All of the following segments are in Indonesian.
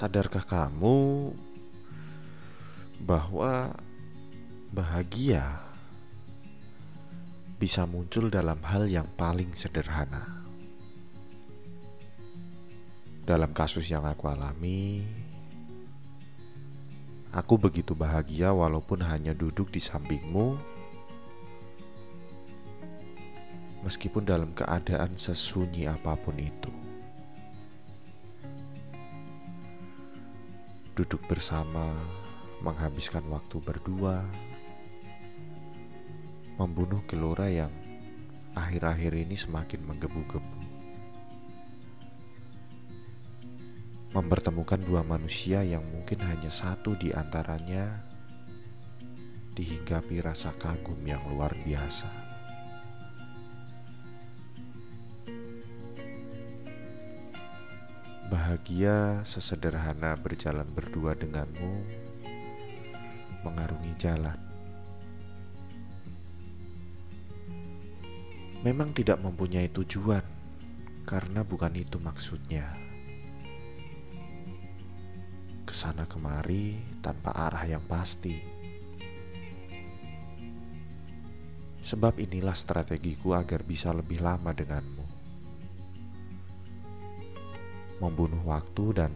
Sadarkah kamu bahwa bahagia bisa muncul dalam hal yang paling sederhana? Dalam kasus yang aku alami, aku begitu bahagia walaupun hanya duduk di sampingmu, meskipun dalam keadaan sesunyi apa pun itu. Duduk bersama, menghabiskan waktu berdua, membunuh gelora yang akhir-akhir ini semakin menggebu-gebu. Mempertemukan dua manusia yang mungkin hanya satu di antaranya dihinggapi rasa kagum yang luar biasa. Bahagia sesederhana berjalan berdua denganmu, mengarungi jalan. Memang tidak mempunyai tujuan, karena bukan itu maksudnya. Ke sana kemari tanpa arah yang pasti. Sebab inilah strategiku agar bisa lebih lama denganmu membunuh waktu dan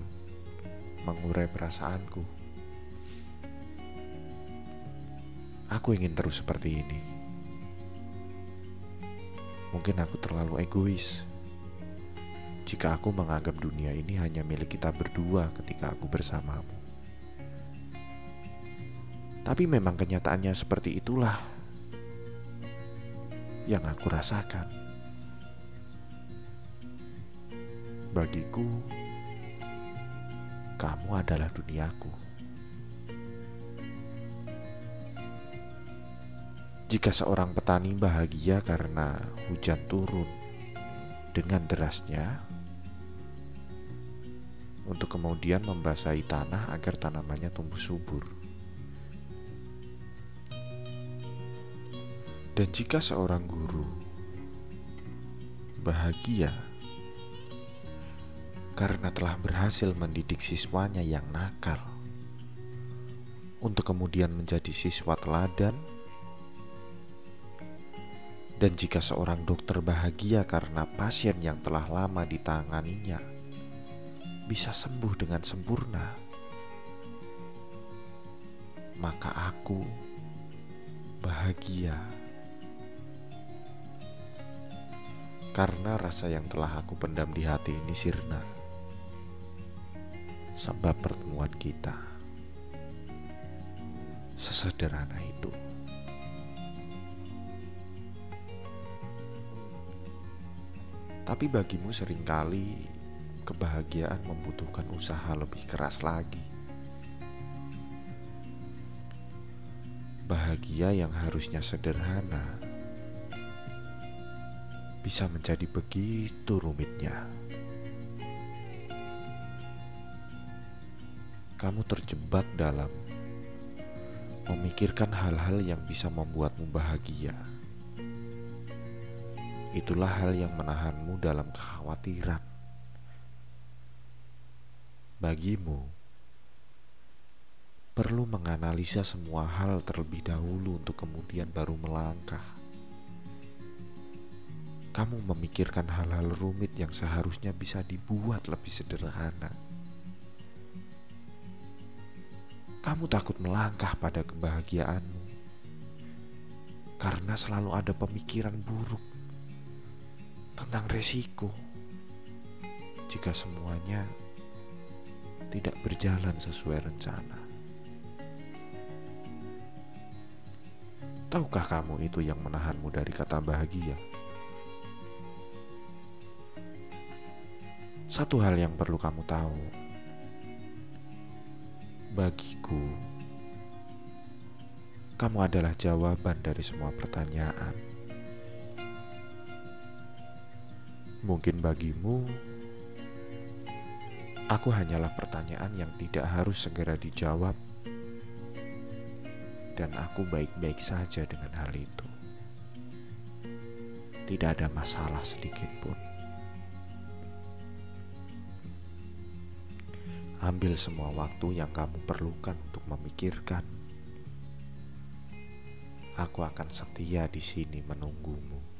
mengurai perasaanku. Aku ingin terus seperti ini. Mungkin aku terlalu egois jika aku menganggap dunia ini hanya milik kita berdua ketika aku bersamamu. Tapi memang kenyataannya seperti itulah yang aku rasakan. Bagiku, kamu adalah duniaku. Jika seorang petani bahagia karena hujan turun dengan derasnya, untuk kemudian membasahi tanah agar tanamannya tumbuh subur. Dan jika seorang guru bahagia karena telah berhasil mendidik siswanya yang nakal untuk kemudian menjadi siswa teladan. Dan jika seorang dokter bahagia karena pasien yang telah lama ditanganinya bisa sembuh dengan sempurna, maka aku bahagia karena rasa yang telah aku pendam di hati ini sirna sebab pertemuan kita sesederhana itu. Tapi bagimu sering kali kebahagiaan membutuhkan usaha lebih keras lagi. Bahagia yang harusnya sederhana bisa menjadi begitu rumitnya. Kamu terjebak dalam memikirkan hal-hal yang bisa membuatmu bahagia. Itulah hal yang menahanmu dalam kekhawatiran. Bagimu, perlu menganalisa semua hal terlebih dahulu untuk kemudian baru melangkah. Kamu memikirkan hal-hal rumit yang seharusnya bisa dibuat lebih sederhana Kamu takut melangkah pada kebahagiaanmu karena selalu ada pemikiran buruk tentang resiko jika semuanya tidak berjalan sesuai rencana. Tahukah kamu itu yang menahanmu dari kata bahagia? Satu hal yang perlu kamu tahu Bagiku, kamu adalah jawaban dari semua pertanyaan. Mungkin bagimu, aku hanyalah pertanyaan yang tidak harus segera dijawab, dan aku baik-baik saja dengan hal itu. Tidak ada masalah sedikit pun. Ambil semua waktu yang kamu perlukan untuk memikirkan. Aku akan setia di sini menunggumu.